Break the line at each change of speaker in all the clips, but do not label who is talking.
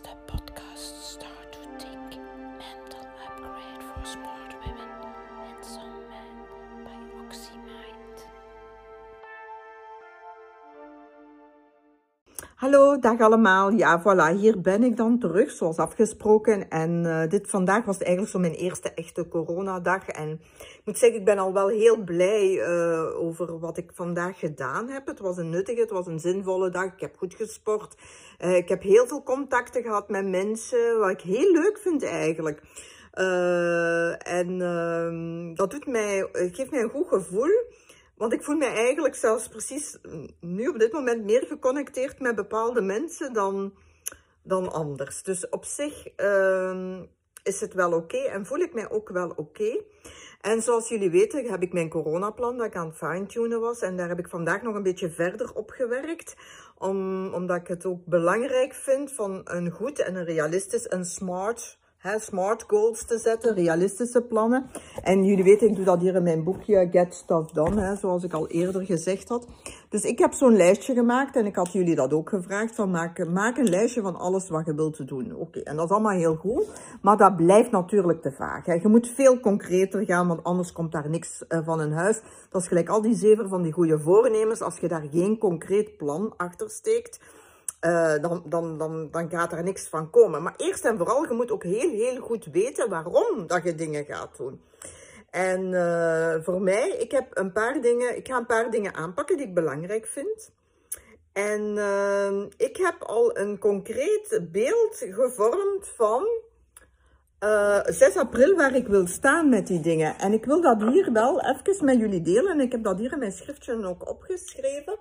is de
Hallo, dag allemaal. Ja, voilà, hier ben ik dan terug, zoals afgesproken. En uh, dit vandaag was eigenlijk zo mijn eerste echte coronadag. En ik moet zeggen, ik ben al wel heel blij uh, over wat ik vandaag gedaan heb. Het was een nuttige, het was een zinvolle dag. Ik heb goed gesport. Uh, ik heb heel veel contacten gehad met mensen, wat ik heel leuk vind eigenlijk. en dat doet mij, geeft mij een goed gevoel. Want ik voel me eigenlijk zelfs precies nu op dit moment meer geconnecteerd met bepaalde mensen dan, dan anders. Dus op zich uh, is het wel oké en voel ik mij ook wel oké. En zoals jullie weten heb ik mijn coronaplan dat ik aan het fine-tunen was. En daar heb ik vandaag nog een beetje verder op gewerkt. Om, omdat ik het ook belangrijk vind van een goed en een realistisch en smart Smart goals te zetten, realistische plannen. En jullie weten, ik doe dat hier in mijn boekje Get Stuff Done, he, zoals ik al eerder gezegd had. Dus ik heb zo'n lijstje gemaakt en ik had jullie dat ook gevraagd, van maak, maak een lijstje van alles wat je wilt doen. Oké, en dat is allemaal heel goed, maar dat blijft natuurlijk te vaag. He. Je moet veel concreter gaan, want anders komt daar niks uh, van in huis. Dat is gelijk al die zeven van die goede voornemens, als je daar geen concreet plan achter steekt uh, dan, dan, dan, dan gaat er niks van komen. Maar eerst en vooral, je moet ook heel, heel goed weten waarom dat je dingen gaat doen. En uh, voor mij, ik heb een paar dingen, ik ga een paar dingen aanpakken die ik belangrijk vind. En uh, ik heb al een concreet beeld gevormd van uh, 6 april waar ik wil staan met die dingen. En ik wil dat hier wel even met jullie delen. En ik heb dat hier in mijn schriftje ook opgeschreven.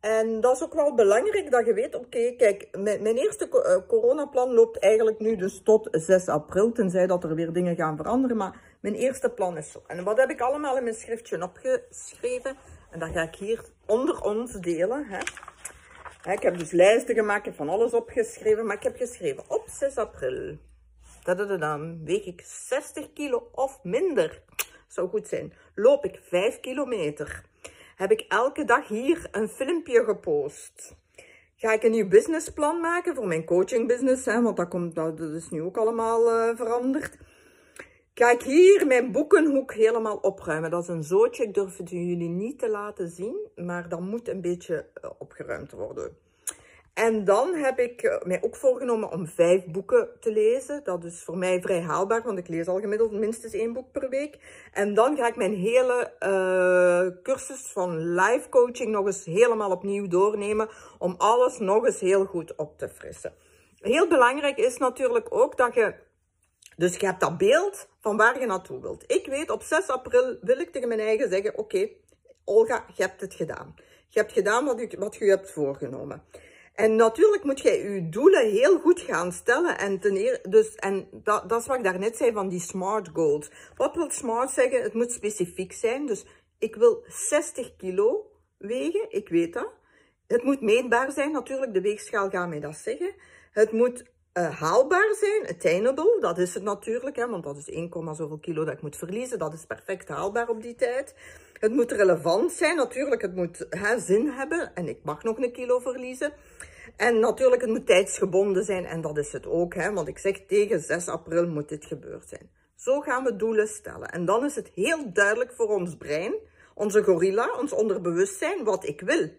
En dat is ook wel belangrijk dat je weet, oké, kijk, mijn, eerste uh, coronaplan loopt eigenlijk nu dus tot 6 april, tenzij dat er weer dingen gaan veranderen, maar mijn eerste plan is zo. En wat heb ik allemaal in mijn schriftje opgeschreven? En dat ga ik hier onder ons delen. Hè, ik heb dus lijsten gemaakt, ik heb van alles opgeschreven, maar ik heb geschreven op 6 april, dan weeg ik 60 kilo of minder, zou goed zijn, loop ik 5 kilometer heb ik elke dag hier een filmpje gepost. Ga ik een nieuw businessplan maken voor mijn coachingbusiness, hè, want dat, komt, dat is nu ook allemaal uh, veranderd. Ga ik hier mijn boekenhoek helemaal opruimen. Dat is een zootje, ik durf het jullie niet te laten zien, maar dat moet een beetje uh, opgeruimd worden. En dan heb ik eh, mij ook voorgenomen om vijf boeken te lezen. Dat is voor mij vrij haalbaar, want ik lees al gemiddeld minstens één boek per week. En dan ga ik mijn hele uh, cursus van life coaching nog eens helemaal opnieuw doornemen. Om alles nog eens heel goed op te frissen. Heel belangrijk is natuurlijk ook dat je... Dus je hebt dat beeld van waar je naartoe wilt. Ik weet, op 6 april wil ik tegen mijn eigen zeggen... Oké, Olga, je hebt het gedaan. Je hebt gedaan wat je, wat je hebt voorgenomen. En natuurlijk moet jij je doelen heel goed gaan stellen. En, ten dus, en dat, dat is wat ik daarnet zei van die smart goals. Wat wil smart zeggen? Het moet specifiek zijn. Dus ik wil 60 kilo wegen, ik weet dat. Het moet meetbaar zijn, natuurlijk, de weegschaal gaat mij dat zeggen. Het moet uh, haalbaar zijn, attainable, dat is het natuurlijk, hè, want dat is 1, zoveel kilo dat ik moet verliezen. Dat is perfect haalbaar op die tijd. Het moet relevant zijn, natuurlijk, het moet hè, zin hebben en ik mag nog een kilo verliezen. En natuurlijk, het moet tijdsgebonden zijn en dat is het ook, hè, want ik zeg tegen 6 april moet dit gebeurd zijn. Zo gaan we doelen stellen. En dan is het heel duidelijk voor ons brein, onze gorilla, ons onderbewustzijn, wat ik wil.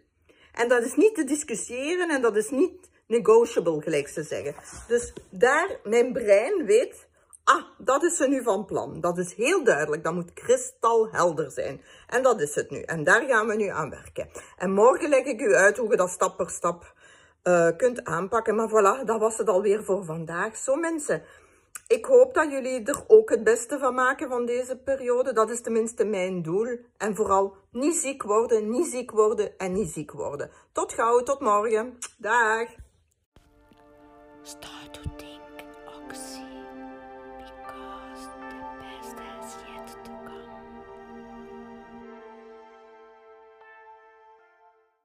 En dat is niet te discussiëren en dat is niet negotiable, gelijk ze zeggen. Dus daar, mijn brein weet, ah, dat is ze nu van plan. Dat is heel duidelijk, dat moet kristalhelder zijn. En dat is het nu. En daar gaan we nu aan werken. En morgen leg ik u uit hoe je dat stap per stap uh, kunt aanpakken. Maar voilà, dat was het alweer voor vandaag. Zo mensen, ik hoop dat jullie er ook het beste van maken van deze periode. Dat is tenminste mijn doel. En vooral niet ziek worden, niet ziek worden en niet ziek worden. Tot gauw, tot morgen. Dag.
Start to think.